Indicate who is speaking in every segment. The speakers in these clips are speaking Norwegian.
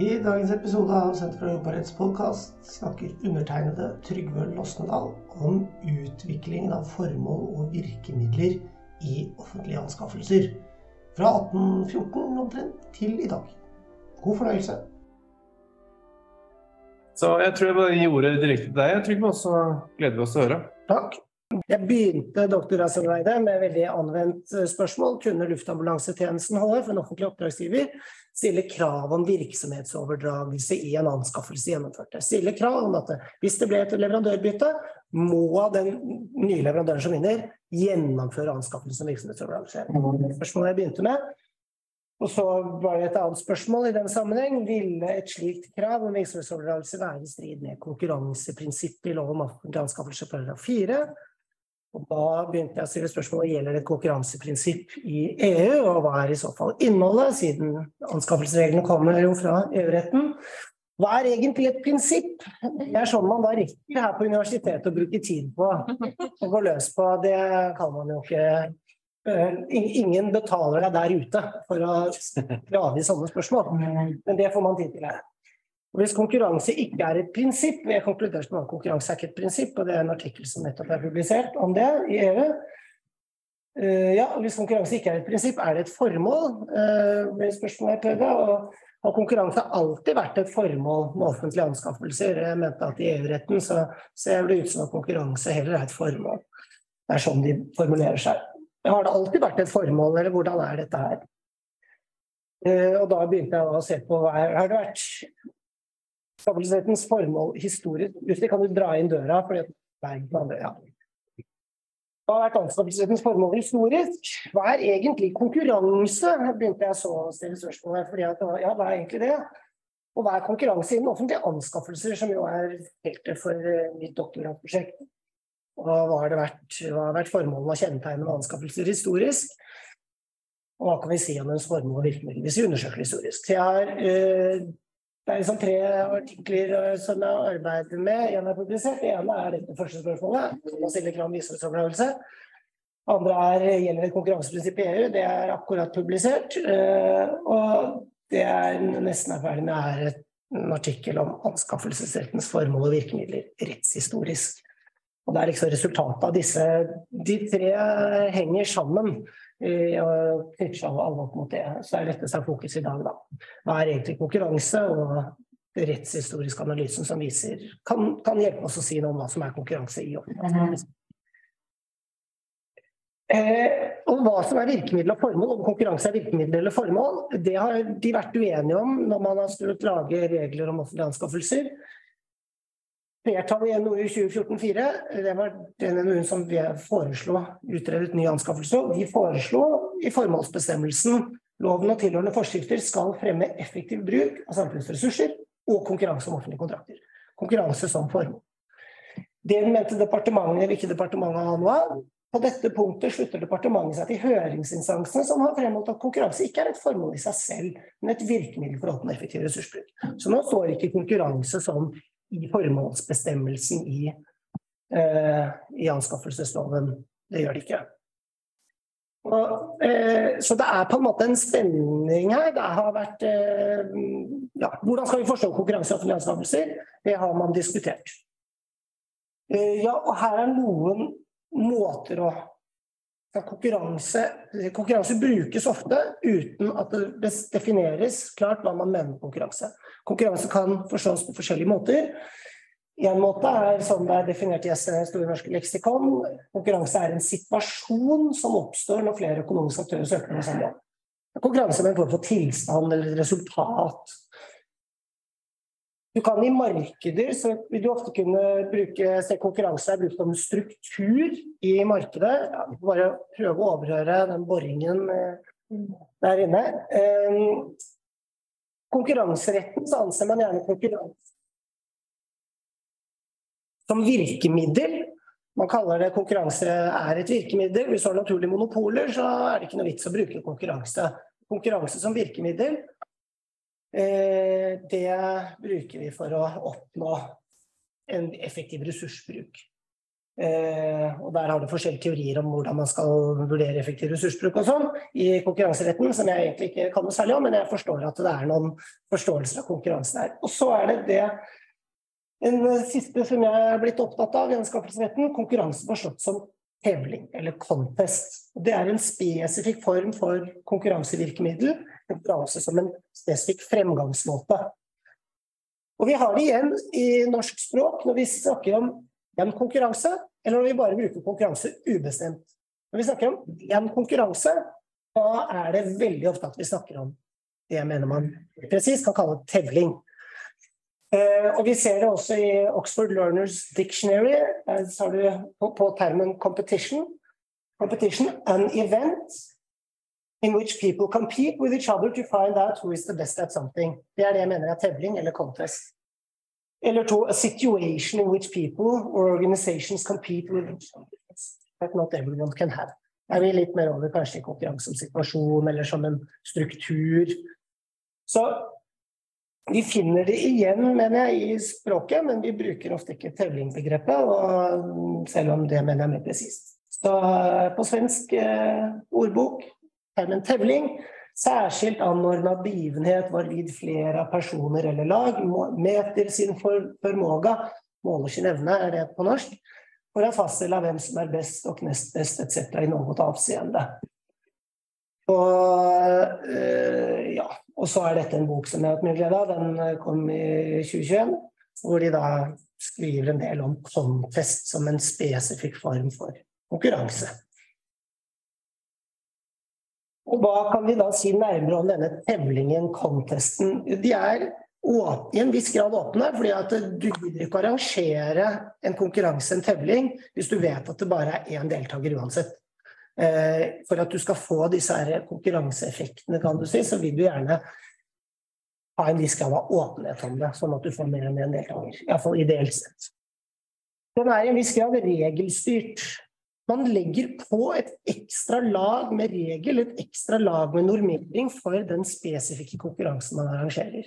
Speaker 1: I dagens episode av Senter for Europaretts podkast snakker undertegnede Trygve Losnedal om utviklingen av formål og virkemidler i offentlige anskaffelser. Fra 1814 omtrent til i dag. God fornøyelse.
Speaker 2: Så jeg tror jeg bare gir ordet direkte til deg, Trygve, og så gleder vi oss til å høre.
Speaker 1: Takk. Jeg begynte doktorgradsarbeidet med veldig anvendt eh, spørsmål. Kunne Luftambulansetjenesten HF, en offentlig oppdragsgiver, stille krav om virksomhetsoverdragelse i en anskaffelse gjennomført? Stille krav om at hvis det ble et leverandørbytte, må den nye leverandøren som vinner, gjennomføre anskaffelsen som virksomhetsoverdragelse. Spørsmålet jeg begynte med. Og så var det et annet spørsmål i den sammenheng. Ville et slikt krav om virksomhetsoverdragelse være i strid med konkurranseprinsippet i lov om offentlige anskaffelse paragraf 4? Og da begynte jeg å stille spørsmålet gjelder det et konkurranseprinsipp i EU, og hva er i så fall innholdet, siden anskaffelsesreglene kommer jo fra EU-retten. Hva er egentlig et prinsipp? Det er sånn man da rekker her på universitetet å bruke tid på å gå løs på. Det kan man jo ikke eh, Ingen betaler deg der ute for å grave i sånne spørsmål, men det får man tid til her. Og hvis konkurranse ikke er et prinsipp, vi har konkludert med at konkurranse er ikke et prinsipp, og det er en artikkel som nettopp er publisert om det i EU. Uh, ja, Hvis konkurranse ikke er et prinsipp, er det et formål? Uh, spørsmålet jeg prøvde, og Har konkurranse alltid vært et formål med offentlige anskaffelser? Jeg mente at i EU-retten så ser det ut som at konkurranse heller er et formål. Det er sånn de formulerer seg. Har det alltid vært et formål, eller hvordan er dette her? Uh, og da begynte jeg å se på hva har det vært Stabilitetens formål historisk Jussi, kan du dra inn døra? fordi at ja. Hva har vært anskaffelsesrettens formål historisk? Hva er egentlig konkurranse? begynte jeg så å stille spørsmål fordi at, ja, hva er egentlig det? Og hva er konkurranse innen offentlige anskaffelser, som jo er feltet for eh, mitt doktorgradsprosjekt? Og hva har, vært, hva har vært formålet og kjennetegnet med anskaffelser historisk? Og hva kan vi si om dens formål og virkemidler hvis vi undersøker historisk? Så jeg har eh, det er liksom tre artikler eh, som jeg arbeider med. En er publisert. Det ene er dette første spørsmålet. Man stiller krav om visdomsoverdragelse. Andre er gjelder et konkurranseprinsipp i EU. Det er akkurat publisert. Eh, og det er nesten er ferdig med, er en artikkel om anskaffelsesrettens formål og virkemidler rettshistorisk. Og det er liksom resultatet av disse De tre henger sammen og knytter seg alvor mot det. Så er lettest av fokus i dag, da. Hva er egentlig konkurranse, og rettshistorisk analysen som viser kan, kan, hjelpe oss å si noe om hva som er konkurranse i offentlig eh, og hva som er virkemiddel og formål, om konkurranse er virkemiddel eller formål, det har de vært uenige om når man har skulle lage regler om offentlige anskaffelser. Flertallet i NOU 2014-4, det var den NOU-en som vi foreslo utredet ny anskaffelse. De foreslo i formålsbestemmelsen loven og tilhørende forskrifter skal fremme effektiv bruk av samfunnsressurser og konkurranse om offentlige kontrakter. Konkurranse som formål. Det mente departementet vil ikke departementet ha noe av. På dette punktet slutter departementet seg til høringsinstansene som har fremholdt at konkurranse ikke er et formål i seg selv, men et virkemiddel for å oppnå effektiv ressursbruk. Så nå står ikke konkurranse som i formålsbestemmelsen i, eh, i anskaffelsesloven. Det gjør det ikke. Og, eh, så det er på en måte en spenning her. Det har vært eh, ja, Hvordan skal vi forstå konkurranse i offentlige anskaffelser? Det har man diskutert. Eh, ja, og her er noen måter å Konkurranse, konkurranse, brukes ofte uten at det defineres klart hva man mener med konkurranse. Konkurranse kan forstås på forskjellige måter. En måte er som det er definert i Store norske leksikon. Konkurranse er en situasjon som oppstår når flere økonomiske aktører søker om samme jobb. Konkurranse med en form for tilstand eller resultat du kan i markeder så vil du ofte kunne bruke se konkurranse er brukt som struktur i markedet. Ja, vi får bare prøve å overhøre den boringen eh, der inne. Um, konkurranseretten så anser man gjerne konkurranse som virkemiddel. Man kaller det konkurranse er et virkemiddel. Hvis du har naturlige monopoler, så er det ikke noe vits å bruke konkurranse. Konkurranse som virkemiddel Eh, det bruker vi for å oppnå en effektiv ressursbruk. Eh, og der har du forskjellige teorier om hvordan man skal vurdere effektiv ressursbruk og sånn i konkurranseretten, som jeg egentlig ikke kan noe særlig om, men jeg forstår at det er noen forståelser av konkurransen der. Og så er det det en siste som jeg er blitt opptatt av i anskaffelsesretten, konkurranse forstått som tevling eller contest. Det er en spesifikk form for konkurransevirkemiddel, konkurranse som en spesifikk fremgangsmåte. Og vi har det igjen i norsk språk når vi snakker om én konkurranse, eller når vi bare bruker konkurranse ubestemt. Når vi snakker om én konkurranse, da er det veldig ofte at vi snakker om det jeg mener man presist kan kalle tevling. Eh, og vi ser det også i Oxford Learners Dictionary. Der har du på, på termen competition. Competition, an event in which people compete with each other to find out who is the best at something. Det er det jeg mener er tevling eller contest. Eller to, a situation in which people or organizations compete with each other that not everyone can have. Er vi litt mer over kanskje i konkurranse om situasjon eller som en struktur. Så vi finner det igjen, mener jeg, i språket, men vi bruker ofte ikke tevlingbegrepet, selv om det mener jeg er mer presist. Så på svensk eh, ordbok termen tevling Særskilt anordna begivenhet varvid flere personer eller lag meter sin formåga, måler sin evne, er det på norsk, for å faststille hvem som er best og nest best etc. i noe avseende. Og, øh, ja. og så er dette en bok som jeg har hatt mye glede av. Den kom i 2021, hvor de da skriver en del om contest som en spesifikk form for konkurranse. Og hva kan vi da si nærmere om denne tevlingen, contesten? De er i en viss grad åpne, fordi at du gidder ikke arrangere en konkurranse, en tevling, hvis du vet at det bare er én deltaker uansett. Eh, for at du skal få disse konkurranseeffektene, kan du si, så vil du gjerne ha en viss grad av åpenhet om det, sånn at du får mer enn én deltaker. Iallfall ideelt sett. Den er i en viss grad regelstyrt. Man legger på et ekstra lag med regel, et ekstra lag med normering for den spesifikke konkurransen man arrangerer.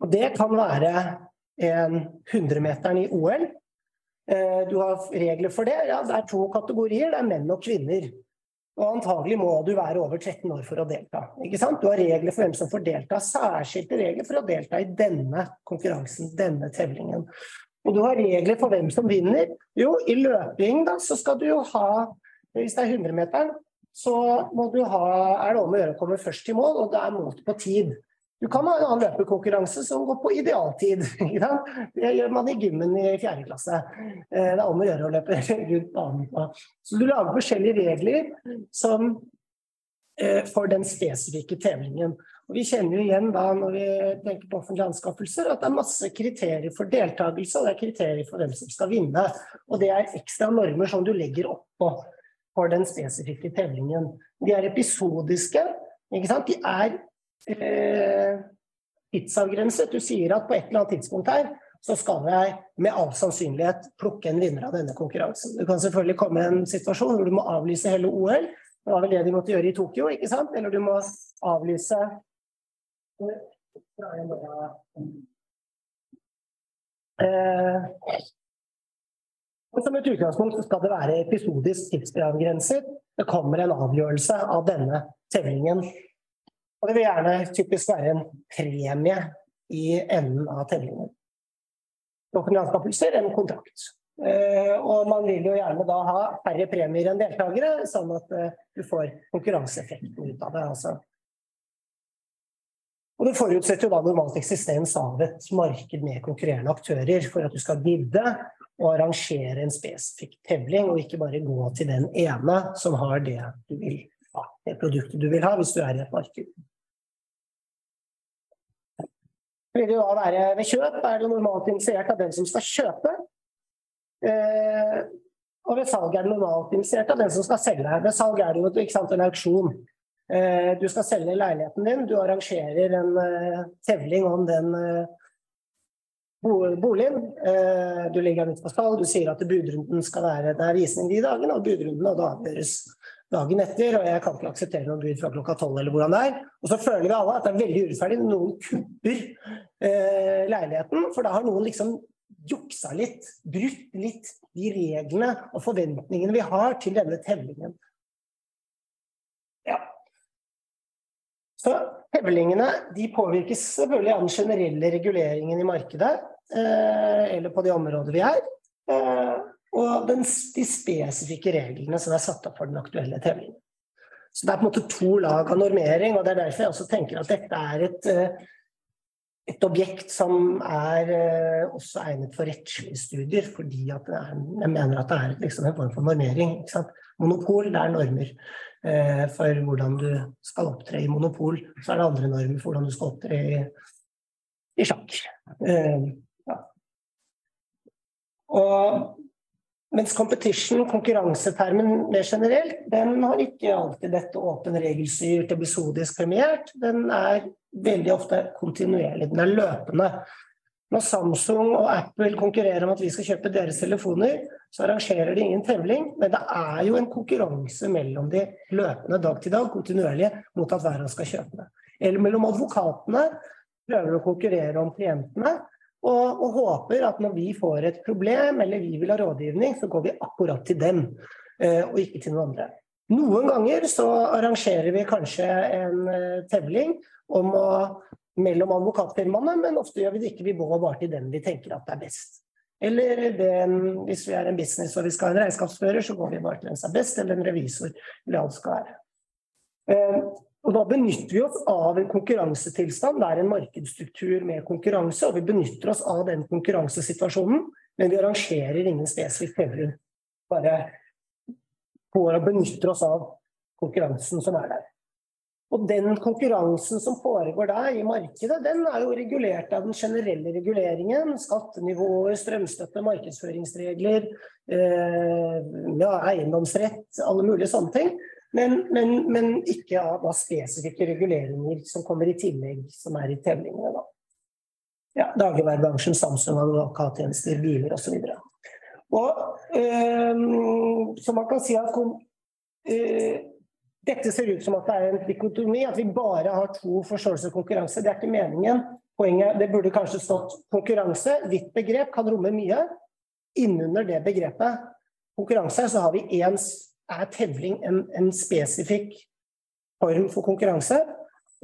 Speaker 1: Og det kan være en 100-meteren i OL. Eh, du har regler for det. Ja, det er to kategorier, det er menn og kvinner. Og antagelig må du være over 13 år for å delta. Ikke sant? Du har regler for hvem som får delta, særskilte regler for å delta i denne konkurransen, denne tevlingen. Og du har regler for hvem som vinner. Jo, i løping da, så skal du jo ha Hvis det er 100-meteren, så må du ha, er det om å gjøre å komme først til mål, og det er målt på tid. Du kan ha en annen løpekonkurranse som går på idealtid. Det gjør man i gymmen i fjerde klasse. Eh, det er om å gjøre å løpe rundt banen. Så du lager forskjellige regler som, eh, for den spesifikke tevlingen. Og vi kjenner jo igjen da når vi tenker på offentlige anskaffelser, at det er masse kriterier for deltakelse, og det er kriterier for hvem som skal vinne. Og det er ekstra normer som du legger oppå for den spesifikke tellingen. De er episodiske, ikke sant. De er eh, tidsavgrenset. Du sier at på et eller annet tidspunkt her så skal jeg med all sannsynlighet plukke en vinner av denne konkurransen. Det kan selvfølgelig komme en situasjon hvor du må avlyse hele OL. Det var vel det de måtte gjøre i Tokyo, ikke sant? Eller du må avlyse som et utgangspunkt skal det være episodisk tidsavgrenset. Det kommer en avgjørelse av denne tellingen. Og det vil gjerne typisk være en premie i enden av tellingen. Offentlige anskaffelser en kontrakt. Eh, og man vil jo gjerne da ha færre premier enn deltakere, sånn at eh, du får konkurranseeffekten ut av det. altså og det forutsetter jo da normalt eksistens av et marked med konkurrerende aktører for at du skal gidde å arrangere en spesifikk tevling, og ikke bare gå til den ene som har det du vil ja, det produktet du vil ha, hvis du er i et marked. Det vil jo da være Ved kjøp er det normalt initiert av den som skal kjøpe. Eh, og ved salg er det normalt initiert av den som skal selge. Ved salg er det jo sant, en auksjon. Eh, du skal selge leiligheten din, du arrangerer en uh, tevling om den uh, boligen. Du legger den ut på salg, du sier at budrunden skal være Det er visning de dagene, og budrunden og det avgjøres dagen etter. Og jeg kan ikke akseptere noen bud fra klokka tolv eller hvordan det er. Og så føler vi alle at det er veldig urettferdig når noen kupper leiligheten, for da har noen liksom juksa litt, brutt litt de reglene og forventningene vi har til denne tevlingen. Ja. Så hevlingene de påvirkes selvfølgelig av den generelle reguleringen i markedet, eh, eller på de områder vi er, eh, og den, de spesifikke reglene som er satt opp for den aktuelle tevlingen. Så det er på en måte to lag av normering, og det er derfor jeg også tenker at dette er et eh, et objekt som er eh, også egnet for rettslige studier, fordi er, jeg mener at det er liksom en form for normering. Monopol, det er normer eh, for hvordan du skal opptre i monopol. Så er det andre normer for hvordan du skal opptre i, i sjakk. Eh, ja. Og mens competition, konkurransetermen mer generelt, den har ikke alltid dette åpen regelstyrt, episodisk premiert. Den er veldig ofte kontinuerlig, den er løpende. Når Samsung og Apple konkurrerer om at vi skal kjøpe deres telefoner, så arrangerer de ingen tevling, men det er jo en konkurranse mellom de løpende dag til dag, kontinuerlige, mot at hver av skal kjøpe det. Eller mellom advokatene, prøver å konkurrere om klientene, og, og, håper at når vi får et problem eller vi vil ha rådgivning, så går vi akkurat til dem, eh, og ikke til noen andre. Noen ganger så arrangerer vi kanskje en eh, tevling om å, mellom advokatfirmaene, men ofte gjør vi det ikke. Vi går bare til den vi tenker at det er best. Eller den, hvis vi er en business og vi skal ha en regnskapsfører, så går vi bare til den som er best, eller en revisor, eller alt skal være. Eh, og da benytter vi oss av en konkurransetilstand. Det er en markedsstruktur med konkurranse, og vi benytter oss av den konkurransesituasjonen, men vi arrangerer ingen spesifikk fevring. Bare går og benytter oss av konkurransen som er der. Og den konkurransen som foregår der i markedet, den er jo regulert av den generelle reguleringen. Skattenivåer, strømstøtte, markedsføringsregler, eh, ja, eiendomsrett, alle mulige sånne ting. Men, men, men ikke av da, spesifikke reguleringer som kommer i tillegg, som er i tevlingene. Da. Ja, Dagligvarebransjen, Samsung, advokattjenester, biler osv. Og, øh, så man kan si at øh, dette ser ut som at det er en dikotomi, at vi bare har to forståelser av konkurranse. Det er ikke meningen. Poenget, Det burde kanskje stått konkurranse. Hvitt begrep kan romme mye. Innunder det begrepet konkurranse så har vi én er tevling en, en spesifikk form for konkurranse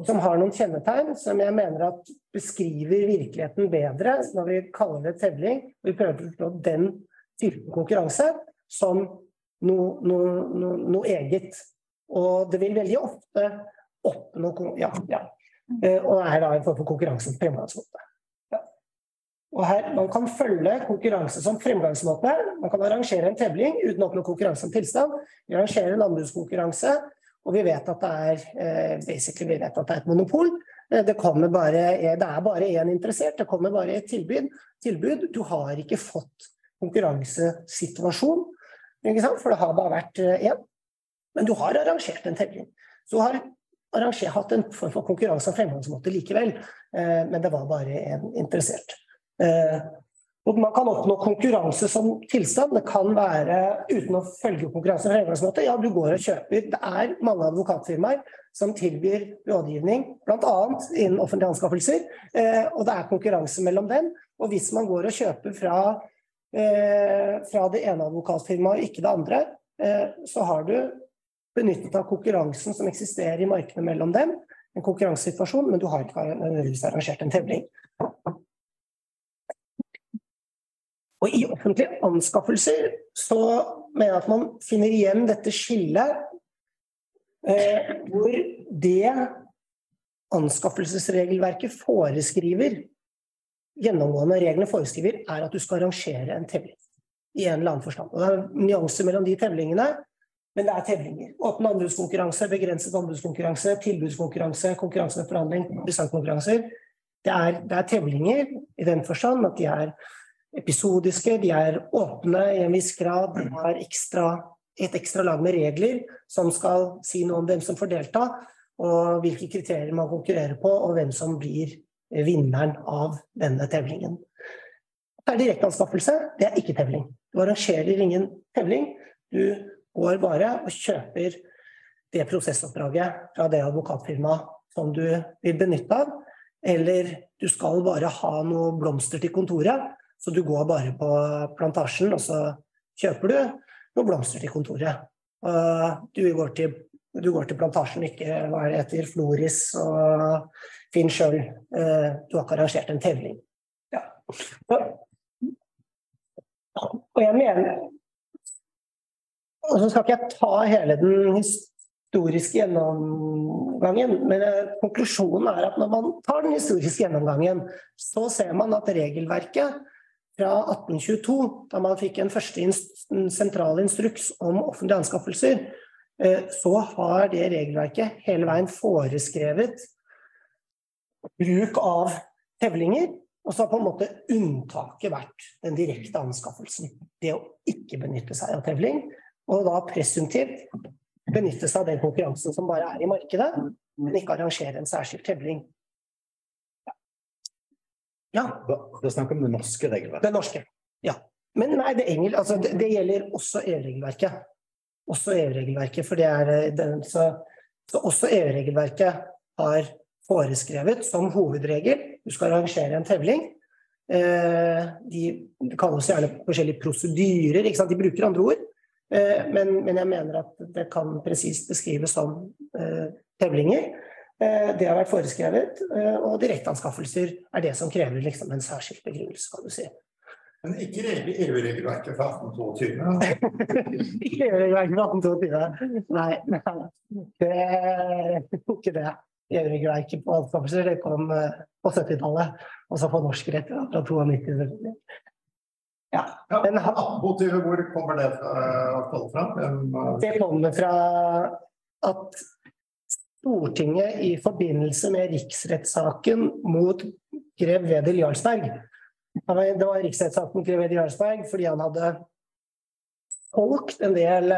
Speaker 1: som har noen kjennetegn som jeg mener at beskriver virkeligheten bedre når vi kaller det tevling. og Vi prøver å forstå den typen konkurranse som noe, noe, noe, noe, eget. Og det vil veldig ofte oppnå ja, ja. Eh, og er da en form for konkurranse på fremgangsmåte. Og her, Man kan følge konkurranse som fremgangsmåte. Man kan arrangere en tevling uten å oppnå konkurranse om tilstand. Vi arrangerer en anbudskonkurranse, og vi vet at det er, eh, vet at det er et monopol. Eh, det, bare, eh, det er bare én interessert, det kommer bare et tilbud. tilbud. Du har ikke fått konkurransesituasjon, for det har bare vært én. Men du har arrangert en tevling. Så har arranger, hatt en form for konkurranse som fremgangsmåte likevel, men det var bare én interessert. Eh, man kan oppnå konkurranse som tilstand. Det kan være uten å følge konkurranse fremgangsmåte. Ja, du går og kjøper. Det er mange advokatfirmaer som tilbyr rådgivning, bl.a. innen offentlige anskaffelser. Eh, og det er konkurranse mellom dem. Og hvis man går og kjøper fra, eh, fra det ene advokatfirmaet og ikke det andre, så har du benyttet av konkurransen som eksisterer i markedet mellom dem. En konkurransesituasjon, men du har ikke arrangert en tevling. Og i offentlige anskaffelser så mener jeg at man finner igjen dette skillet eh, hvor det anskaffelsesregelverket foreskriver, gjennomgående reglene foreskriver, er at du skal arrangere en tevling. I en eller annen forstand. Og det er nyanser mellom de tevlingene, men det er tevlinger. Åpne anbudskonkurranse, begrenset anbudskonkurranse, tilbudskonkurranse, konkurranse med forhandling, designkonkurranser. Det det er tevlinger i den forstand at de er episodiske, de er åpne i en viss grad. De har ekstra, et ekstra lag med regler som skal si noe om hvem som får delta, og hvilke kriterier man konkurrerer på, og hvem som blir vinneren av denne tevlingen. Det er direkteanskaffelse, det er ikke tevling. Du arrangerer ingen tevling. Du går bare og kjøper det prosessoppdraget fra det advokatfirmaet som du vil benytte av. Eller du skal bare ha noe blomster til kontoret, Så du går bare på plantasjen, og så kjøper du noen blomster til kontoret. Du går til, du går til plantasjen, ikke hva det heter, Floris og Finn sjøl. Du har ikke arrangert en tevling. Ja. Og, jeg mener Og så skal ikke jeg ta hele den historiske gjennomgangen, men konklusjonen er at når man tar den historiske gjennomgangen, så ser man at regelverket fra 1822, da man fikk en første sentral instruks om offentlige anskaffelser, så har det regelverket hele veien foreskrevet bruk av tevlinger. Og så har på en måte unntaket vært den direkte anskaffelsen. Det å ikke benytte seg av tevling, og da presumptivt benytte seg av den konkurransen som bare er i markedet, men ikke arrangere en særskilt tevling. Ja.
Speaker 3: Da snakker vi om det norske regelverket.
Speaker 1: Det norske, ja. Men nei, det, engel, altså, det, det gjelder også EU-regelverket. Også EU-regelverket, for det er den, så, så også EU-regelverket har foreskrevet som hovedregel du skal arrangere en tevling. Eh, de kalles gjerne forskjellige prosedyrer, de bruker andre ord. Eh, men, men, jeg mener at det kan presist beskrives som eh, tevlinger. Det har vært foreskrevet, og direkteanskaffelser er det som krever liksom, en særskilt begrunnelse, kan du si.
Speaker 4: Men ikke EU-regelverket fra 1822?
Speaker 1: ikke EU-regelverket fra 1822, nei. nei. Det er ikke det. EU-regelverket på anskaffelser det kom på 70-tallet, og så på norsk rett fra 92.
Speaker 4: Ja, men ja, hvor kommer det fra?
Speaker 1: Det kommer fra at Stortinget i forbindelse med riksrettssaken mot grev Wedel Jarlsberg Det var riksrettssaken grev Wedel Jarlsberg fordi han hadde solgt en del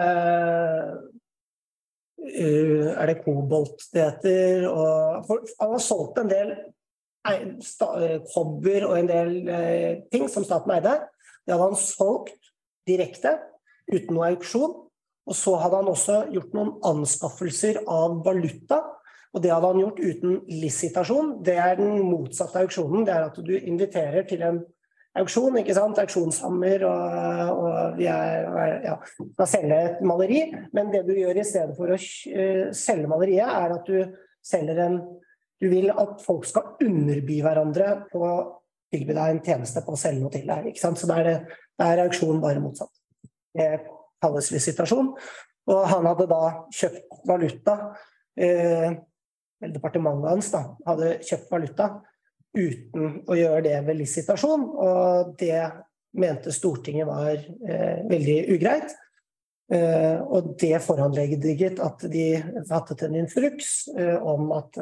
Speaker 1: Er det kobolt det heter? Han har solgt en del kobber og en del ting som staten eide. Det hadde han solgt direkte, uten noe auksjon. Og så hadde han også gjort noen anskaffelser av valuta. Og det hadde han gjort uten lisitasjon. Det er den motsatte auksjonen. Det er at du inviterer til en auksjon, ikke sant? auksjonshammer, og, og vi er, ja, skal selge et maleri. Men det du gjør i stedet for å selge maleriet, er at du selger en Du vil at folk skal underby hverandre på å tilby deg en tjeneste på å selge noe til deg. ikke sant? Så da er, det, er auksjonen bare motsatt. Det kalles lisitasjon. Og han hadde da kjøpt valuta eh, Departementet hans da, hadde kjøpt valuta uten å gjøre det ved licitasjon. og det mente Stortinget var eh, veldig ugreit. Eh, og det foranlegget at de fattet en instruks eh, om at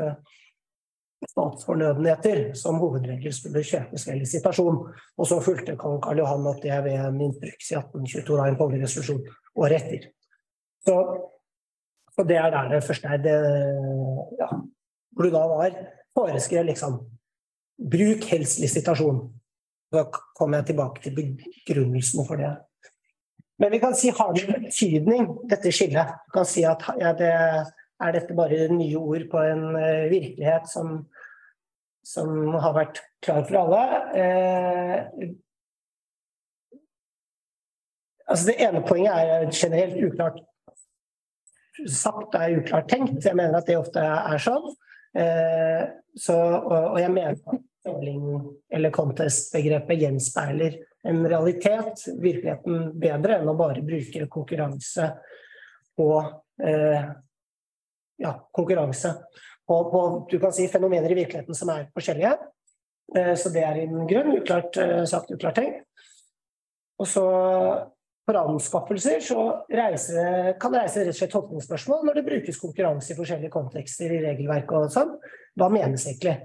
Speaker 1: statsfornødenheter som hovedregel skulle kjøpes ved lisitasjon. Og så fulgte kong Karl Johan opp det ved en instruks i 1822, da en året etter. Så, så, det er der det første er. Det, ja, hvor du da var foreskrev liksom Bruk helst lisitasjon. Så kommer jeg tilbake til begrunnelsen for det. Men vi kan si har det betydning, dette skillet? Du kan si at ja, det, er dette bare nye ord på en uh, virkelighet som, som, har vært klar for alle? Eh, altså det ene poenget er generelt uklart sagt, er uklart tenkt. Jeg mener at det ofte er sånn. Eh, så, og, og, jeg mener at eller contest-begrepet gjenspeiler en realitet, virkeligheten, bedre enn å bare bruke konkurranse og eh, ja, konkurranse på, på, du kan si, fenomener i virkeligheten som er forskjellige. Eh, så det er en grunn. Uklart eh, sagt, uklart tenkt. Og så for anskaffelser så reise, kan det reise rett og slett tolkningsspørsmål når det brukes konkurranse i forskjellige kontekster i regelverket og sånn. Hva menes egentlig?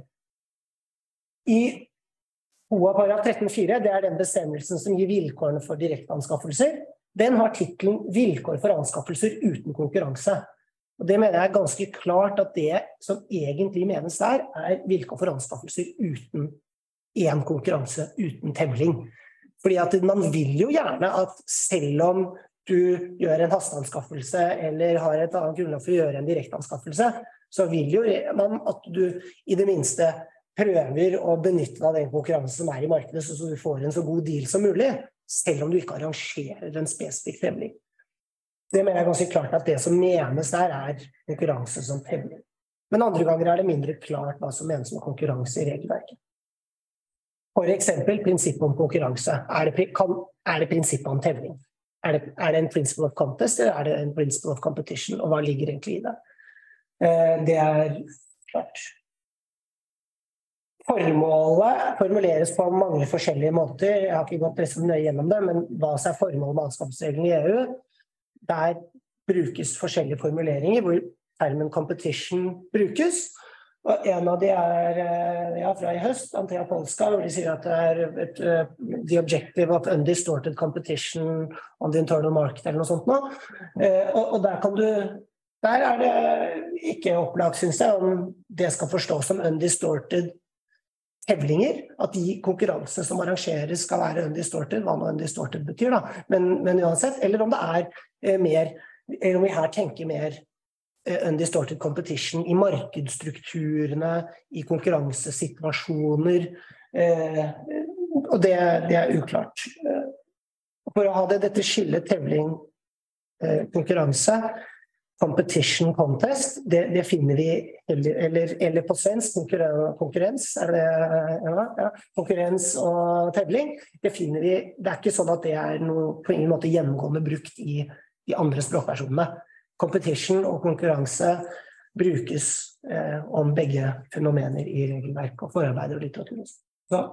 Speaker 1: I OA paragraf 13-4, det er den bestemmelsen som gir vilkårene for direkteanskaffelser, den har tittelen 'Vilkår for anskaffelser uten konkurranse'. Og Det mener jeg er ganske klart at det som egentlig menes der, er vilkår for anskaffelser uten én konkurranse, uten tevling. Fordi at man vil jo gjerne at selv om du gjør en hasteanskaffelse eller har et annet grunnlag for å gjøre en direkteanskaffelse, så vil jo man at du i det minste prøver å benytte deg av den konkurransen som er i markedet, så du får en så god deal som mulig, selv om du ikke arrangerer en spesifikk tevling. Det mener jeg ganske klart at det som menes der, er konkurranse som tevling. Men andre ganger er det mindre klart hva som menes med konkurranse i regelverket. Eksempel prinsippet om konkurranse. Er det, kan, er det prinsippet om tevling? Er det, er det en principle of contest, eller er det en principle of competition? Og hva ligger egentlig i det? Eh, Det er klart. Formålet formuleres på mange forskjellige måter. Jeg har ikke gått liksom nøye gjennom det, men hva som er formålet med anskaffelsesreglene i EU, der brukes forskjellige formuleringer hvor termen competition brukes. Og en av de er eh, ja, fra i høst, Antea Polska, hvor de sier at det er et, eh, the objective of undistorted competition on the internal market, eller noe sånt noe. Eh, Og, og der kan du Der er det ikke opplagt, syns jeg, om det skal forstås som undistorted tevlinger. At de konkurransene som arrangeres skal være undistorted, hva nå undistorted betyr, da. Men, men uansett. Eller om det er eh, mer Eller om vi her tenker mer eh, undistorted competition i markedsstrukturene, i konkurransesituasjoner. Eh, og det, det er uklart. For å ha det, dette skillet tevling, eh, konkurranse, competition contest, det, det finner vi eller, eller, eller på svensk konkurrens, er det ja, ja, konkurrens og tevling. Det finner vi Det er ikke sånn at det er noe på ingen måte gjennomgående brukt i de andre språkversjonene. Competition og konkurranse brukes eh, om begge fenomener i regelverk og forarbeider og litteratur. Så,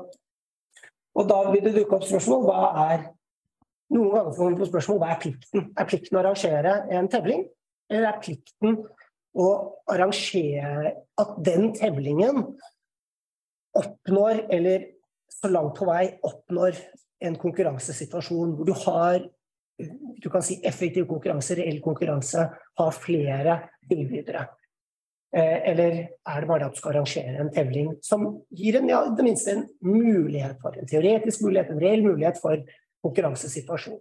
Speaker 1: og da vil det dukke opp spørsmål hva er noen ganger får vi på spørsmål hva er plikten? Er plikten å arrangere en tevling? Eller er plikten å arrangere at den tevlingen oppnår, eller så langt på vei oppnår en konkurransesituasjon hvor du har du kan si effektiv konkurranse, reell konkurranse, har flere tilbydere. Eh, Eller er det bare at du skal arrangere en tevling som gir en, ja, det minste en mulighet for, en teoretisk mulighet, en reell mulighet for konkurransesituasjon?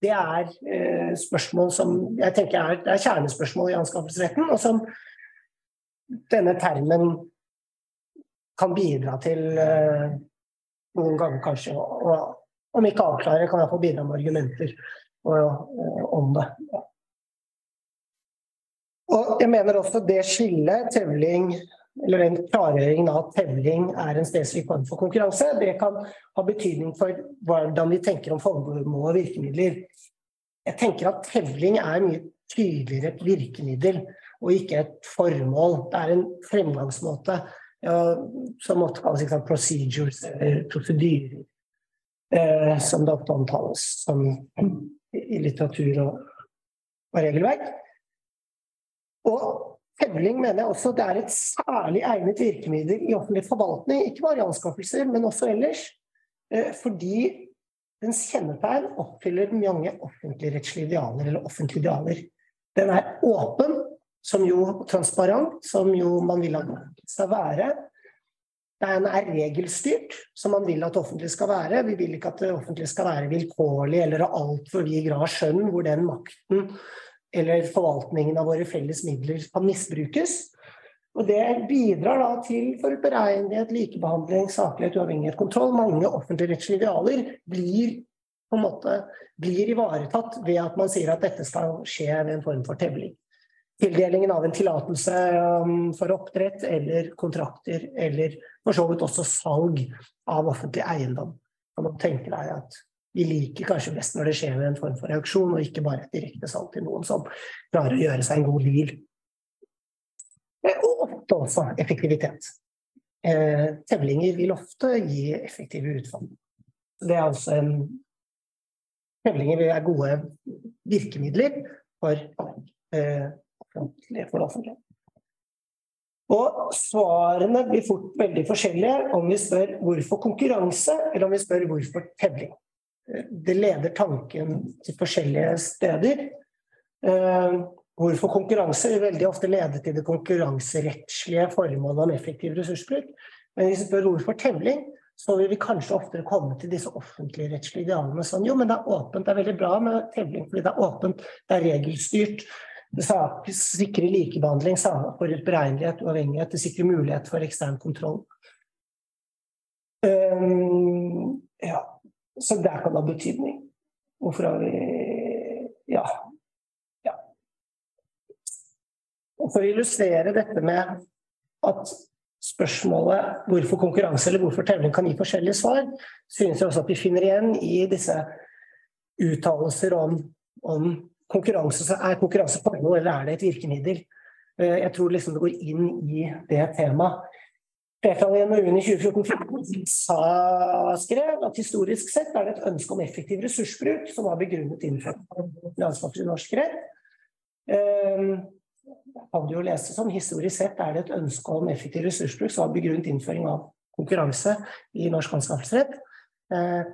Speaker 1: Det er eh, spørsmål som jeg tenker er, er kjernespørsmål i anskaffelsesretten, og som denne termen kan bidra til eh, noen ganger kanskje, og, om ikke avklare, kan jeg få bidra med argumenter eh, om det. Og jeg mener også det skillet, tevling, eller den klargjøringen av at tevling er en spesifikk form for konkurranse, det kan ha betydning for hvordan vi tenker om formål og virkemidler. Jeg tenker at tevling er mye tydeligere et virkemiddel og ikke et formål. Det er en fremgangsmåte ja, som måtte kalles ikke sant, procedures eller prosedyrer, eh, som det ofte omtales som i litteratur og, og regelverk. Og tevling mener jeg også det er et særlig egnet virkemiddel i offentlig forvaltning, ikke bare i anskaffelser, men også ellers. Eh, Fordi dens kjennetegn oppfyller mange offentligrettslige idealer, eller offentlige idealer. Den er åpen, som jo transparent, som jo man vil at den skal være. Den er regelstyrt, som man vil at det offentlige skal være. Vi vil ikke at det offentlige skal være vilkårlig eller ha altfor vid grad skjønn, hvor den makten eller forvaltningen av våre felles midler kan misbrukes. Og det bidrar da til forutberegnelighet, likebehandling, saklighet, uavhengighet, kontroll. Mange offentligrettslige idealer blir på en måte blir ivaretatt ved at man sier at dette skal skje ved en form for tevling. Tildelingen av en tillatelse um, for oppdrett eller kontrakter, eller for så vidt også salg av offentlig eiendom. Man tenke deg at vi liker kanskje best når det skjer med en form for auksjon, og ikke bare et direkte salg til noen som klarer å gjøre seg en god deal. Eh, Og ofte også effektivitet. Eh, Tevlinger vil ofte gi effektive utfall. Det er altså en Tevlinger være gode virkemidler for eh. Og svarene blir fort veldig forskjellige om vi spør hvorfor konkurranse, eller om vi spør hvorfor tevling. Det leder tanken til forskjellige steder. Eh, Hvorfor konkurranse vil veldig ofte lede til det konkurranserettslige formålet om effektiv ressursbruk. Men hvis vi spør hvorfor tevling, så vil vi kanskje oftere komme til disse offentlige rettslige idealene. Sånn, jo, men det er åpent, det er veldig bra med tevling, fordi det er åpent, det er regelstyrt. Det sikrer likebehandling, forutberegnelighet, uavhengighet. Det sikrer mulighet for ekstern kontroll. Um, ja, så det kan ha betydning. Hvorfor har vi Ja. ja. Og For å illustrere dette med at spørsmålet hvorfor konkurranse eller hvorfor tevling kan gi forskjellige svar, synes jeg også at vi finner igjen i disse uttalelser om, om konkurranse. Så er konkurranse formål, eller er det et virkemiddel? Eh, Jeg tror liksom det går inn i det temaet. Flertallet i NOU-en i 2014 sa, skrev at historisk sett er det et ønske om effektiv ressursbruk som var begrunnet innenfor landskapet i norsk rett. Eh, Det kan jo lese som historisk sett er det et ønske om effektiv ressursbruk som var begrunnet innføring av konkurranse i norsk anskaffelsesrett. Eh,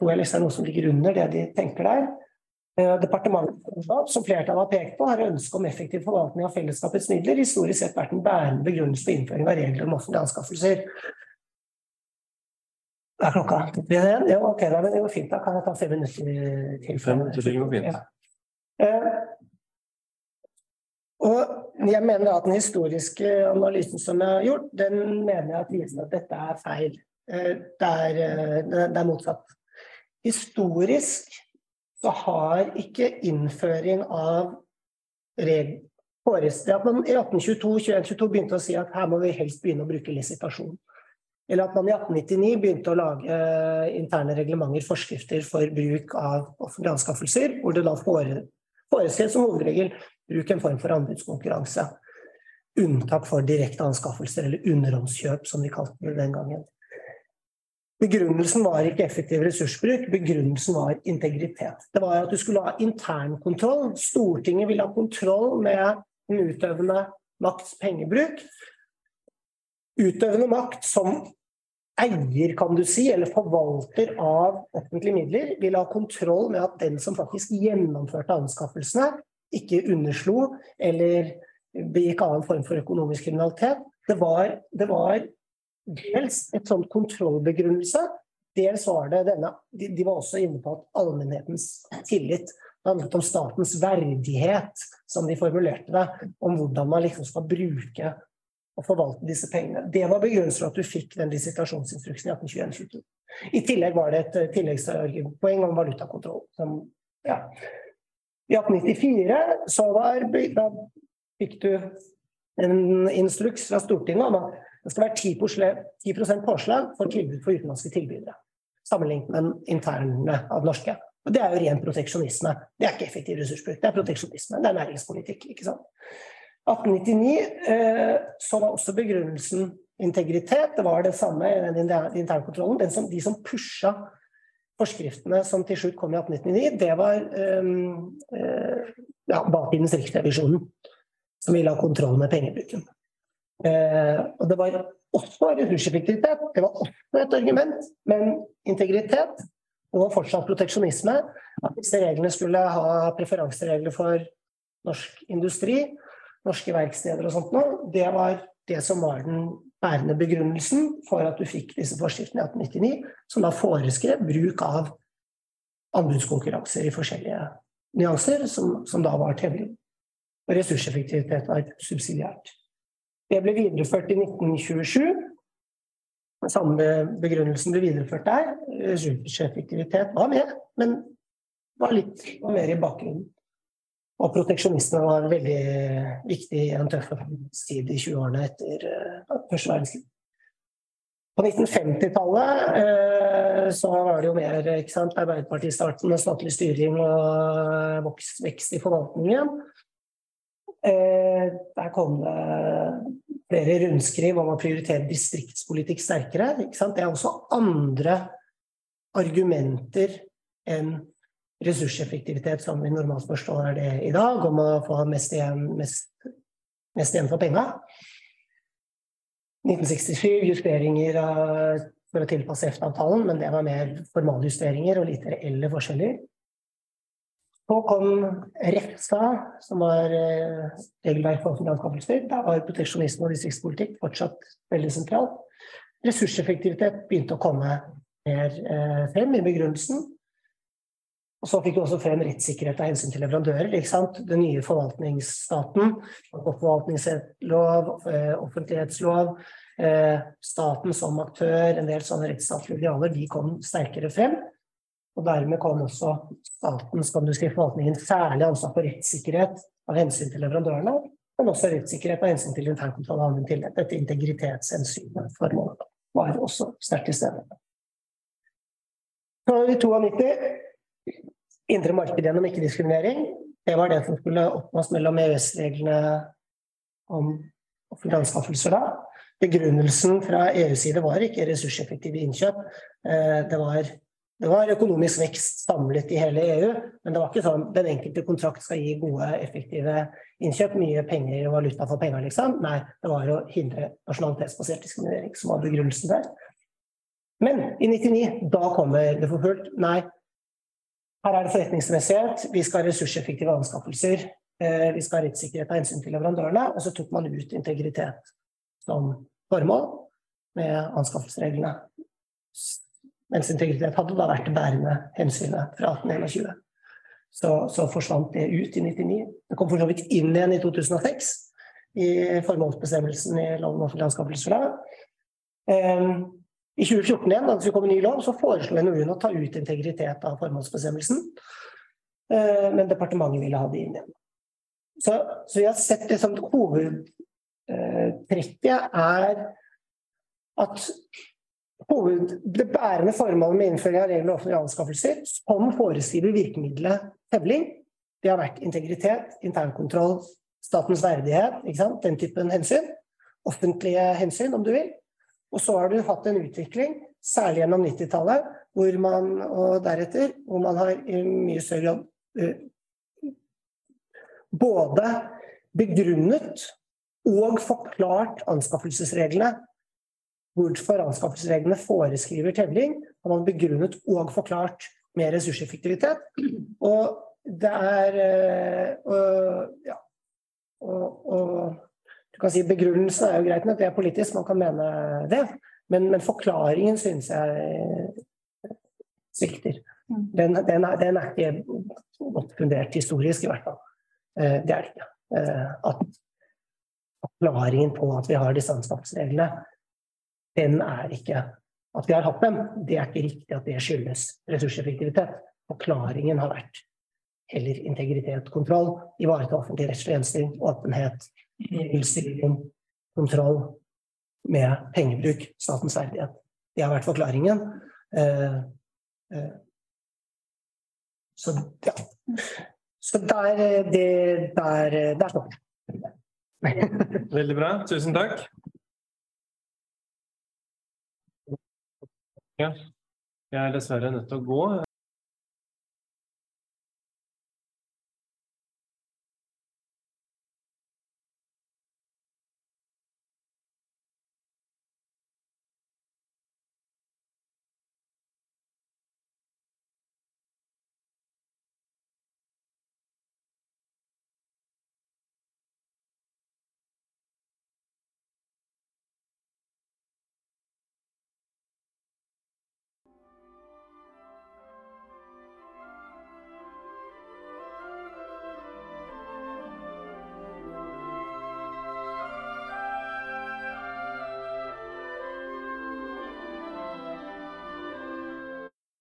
Speaker 1: tror jeg liksom er noe som ligger under det de tenker der. Eh, Departementet, som flertallet har pekt på, har ønsket om effektiv forvaltning av fellesskapets midler historisk sett vært en bærende begrunnelse for innføring av regler om offentlige anskaffelser. Hva er klokka? Det? Ja, ok, da, men det går fint. Da kan jeg ta fem minutter til.
Speaker 2: Fem minutter til går fint.
Speaker 1: Ja. Eh, Og jeg mener at den historiske analysen som jeg har gjort, den mener jeg at viser at dette er feil. Eh, Det er, eh, det er motsatt. Historisk så har ikke innføring av regler at man i 1822-2122 begynte å si at her må vi helst begynne å bruke lisitasjon. Eller at man i 1899 begynte å lage eh, interne reglementer, forskrifter for bruk av offentlige anskaffelser, hvor det da fore- foreskrev som hovedregel bruk en form for anbudskonkurranse. Unntak for direkte anskaffelser, eller underhåndskjøp, som vi kalte det den gangen. Begrunnelsen var ikke effektiv ressursbruk, begrunnelsen var integritet. Det var at du skulle ha internkontroll. Stortinget ville ha kontroll med den utøvende makts pengebruk. Utøvende makt som eier, kan du si, eller forvalter av offentlige midler, ville ha kontroll med at den som faktisk gjennomførte anskaffelsene, ikke underslo eller begikk annen form for økonomisk kriminalitet. Det var, det var dels et sånt kontrollbegrunnelse, dels var det denne de, var også inne på at allmennhetens tillit det handlet om statens verdighet, som de formulerte det, om hvordan man liksom skal bruke og forvalte disse pengene. Det var begrunnelsen for at du fikk den lisitasjonsinstruksen i 1821. I tillegg var det et eh, tilleggspoeng om valutakontroll. Som, ja. I 1894 så var, da fikk du en instruks fra Stortinget om at det skal være 10 påslag 10 påslag for tilbud for utenlandske tilbydere. Sammenlignet med den interne av norske. Og Det er jo ren proteksjonisme. Det er ikke effektiv ressursbruk, det er proteksjonisme. Det er næringspolitikk. ikke sant? 1899 eh, så var også begrunnelsen integritet. Det var det samme i den internkontrollen. Den som, de som pusha forskriftene som til slutt kom i 1899, det var eh, ja, bakidens Riksrevisjonen, som ville ha kontroll med pengebruken. Eh, og det var også ressurseffektivitet. Det var også et argument, men integritet og fortsatt proteksjonisme. At disse reglene skulle ha preferanseregler for norsk industri, norske verksteder og sånt noe. Det var det som var den bærende begrunnelsen for at du fikk disse forskriftene i 1899, som da foreskrev bruk av anbudskonkurranser i forskjellige nyanser, som, som da var temmelig. Og ressurseffektivitet var subsidiært. Det ble videreført i 1927. Den samme begrunnelsen ble videreført der. Ressurseffektivitet var med, men var litt mer i bakgrunnen. Og proteksjonisme var veldig viktig i en tøff tid i 20-årene etter uh, første verdenskrig. På 1950-tallet eh, så var det jo mer ikke sant, Arbeiderparti-starten med statlig styring og vokst, vekst i forvaltningen. Eh, der kom det flere rundskriv om å prioritere distriktspolitikk sterkere. Det er også andre argumenter enn ressurseffektivitet som vi normalt forstår det i dag, om å få mest igjen, mest, mest igjen for penga. 1967 justeringer for å tilpasse EFTA-avtalen, men det var mer formaljusteringer og lite reelle forskjeller. Så kom REFSA, som var eh, regelverk for offentlige anskaffelser. Da var proteksjonisme og distriktspolitikk fortsatt veldig sentralt. Ressurseffektivitet begynte å komme mer eh, frem i begrunnelsen. Og så fikk vi også frem rettssikkerhet av hensyn til leverandører. ikke sant? Den nye forvaltningsstaten, forvaltningslov, offentlighetslov, Eh, staten som aktør, en del sånne rettsstatlige idealer, de kom sterkere frem. Og dermed kom også statens, kan du si, forvaltningen særlig ansvar for rettssikkerhet av hensyn til leverandørene, men også rettssikkerhet av hensyn til internkontroll og annen tillit. Dette integritetshensynet formålet var også sterkt til stede. Så i 92, indre marked gjennom ikke-diskriminering, det var det som skulle oppnås mellom EØS-reglene om offentlige anskaffelser da. Begrunnelsen fra EUs side var ikke ressurseffektive innkjøp. Eh, Det var, det var økonomisk vekst samlet i hele EU, men det var ikke sånn den enkelte kontrakt skal gi gode, effektive innkjøp, mye penger og valuta for penger, liksom. Nei, det var å hindre nasjonalitetsbasert diskriminering som var begrunnelsen der. Men i 99, da kommer det for fullt. Nei, her er det forretningsmessighet, vi skal ha ressurseffektive anskaffelser, eh, vi skal ha rettssikkerhet av hensyn til leverandørene, og så tok man ut integritet som formål med anskaffelsesreglene. Mens integritet hadde da vært det bærende hensynet fra 1821. Så, så forsvant det ut i 99. Det kom for så vidt inn igjen i 2006 i formålsbestemmelsen i lov om offentlige anskaffelser. Ehm, I 2014 igjen, da det skulle komme ny lov, så foreslo NOU-en å ta ut integritet av formålsbestemmelsen. Eh, Men departementet ville ha det inn igjen. Så, så vi har sett det som hovedtrekket er at hoved, det bærende formålet med innføring av regler om offentlige anskaffelser som foreskriver virkemiddelet tevling, det har vært integritet, internkontroll, statens verdighet, den typen hensyn. Offentlige hensyn, om du vil. Og så har du hatt en utvikling, særlig gjennom 90-tallet, hvor man, og deretter, hvor man har i mye større grad eh, både begrunnet og forklart anskaffelsesreglene. Hvorfor anskaffelsesreglene foreskriver tevling, har man begrunnet og forklart med ressurseffektivitet. Og det er eh, og, ja, og, og du kan si Begrunnelsen er jo greit nok, det er politisk, man kan mene det. Men, men forklaringen synes jeg svikter. Den, den, er, den er ikke godt fundert historisk, i hvert fall. Eh, Det er det ikke. Eh, At forklaringen på at vi har disse anskaffelsesreglene, den er ikke At vi har hatt dem, det er ikke riktig at det skyldes ressurseffektivitet. Forklaringen har vært heller integritet, kontroll, ivareta offentlig rettstjenester, åpenhet, regelstyring, kontroll med pengebruk, statens verdighet. Det har vært forklaringen. Eh, eh, Så ja. Så der, eh, det, der, der står det.
Speaker 2: Veldig bra. Tusen takk. Ja. Jeg er dessverre nødt til å gå.